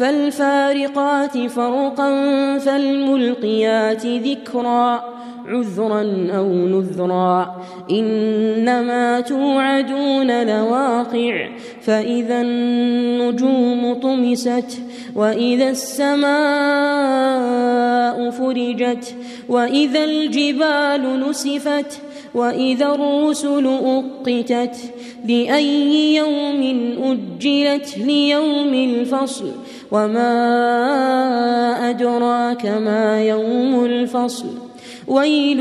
فالفارقات فرقا فالملقيات ذكرا عذرا أو نذرا إنما توعدون لواقع فإذا النجوم طمست وإذا السماء فرجت وإذا الجبال نسفت وإذا الرسل أقتت لأي يوم أجلت ليوم الفصل وما أدراك ما يوم الفصل ويل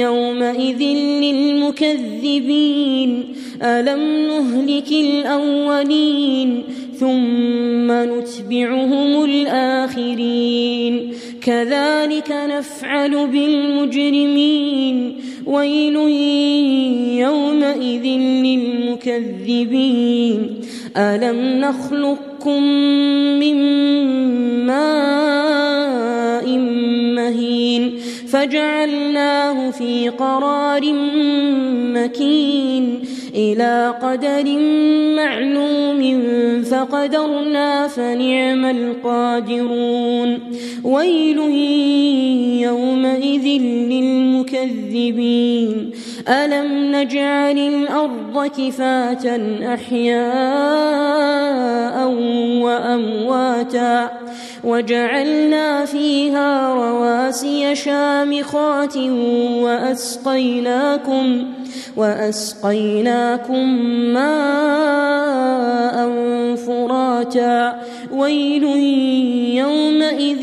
يومئذ للمكذبين. ألم نهلك الأولين ثم نتبعهم الآخرين؟ كذلك نفعل بالمجرمين. ويل يومئذ للمكذبين. ألم نخلقكم من ماء مهين فجعلناه في قرار مكين. إلى قدر معلوم فقدرنا فنعم القادرون. ويل يومئذ للمكذبين. ألم نجعل الأرض كفاة أحياء وأمواتا وجعلنا فيها رواسي شامخات وأسقيناكم وأسقيناكم ماء فراتا. ويل يومئذ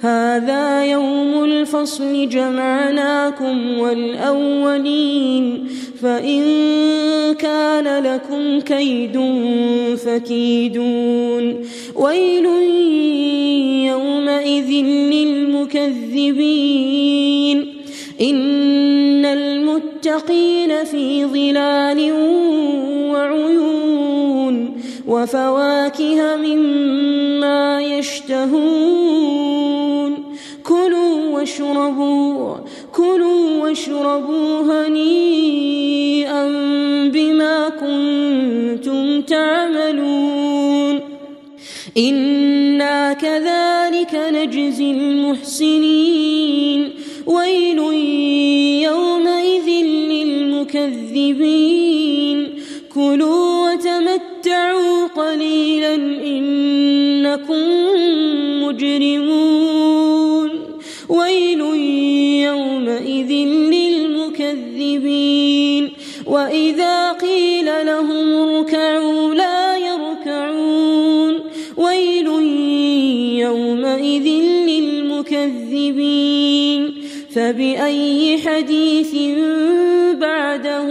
هذا يوم الفصل جمعناكم والأولين. فإن كان لكم كيد فكيدون. ويل يومئذ للمكذبين. إن المتقين في ظلال وعيون. وفواكه مما يشتهون. كلوا واشربوا كلوا واشربوا هنيئا بما كنتم تعملون. إنا كذلك نجزي المحسنين. ويل يومئذ للمكذبين. كلوا وتمتعوا قليلا إنكم مجرمون ويل يومئذ للمكذبين وإذا قيل لهم اركعوا لا يركعون ويل يومئذ للمكذبين فبأي حديث بعده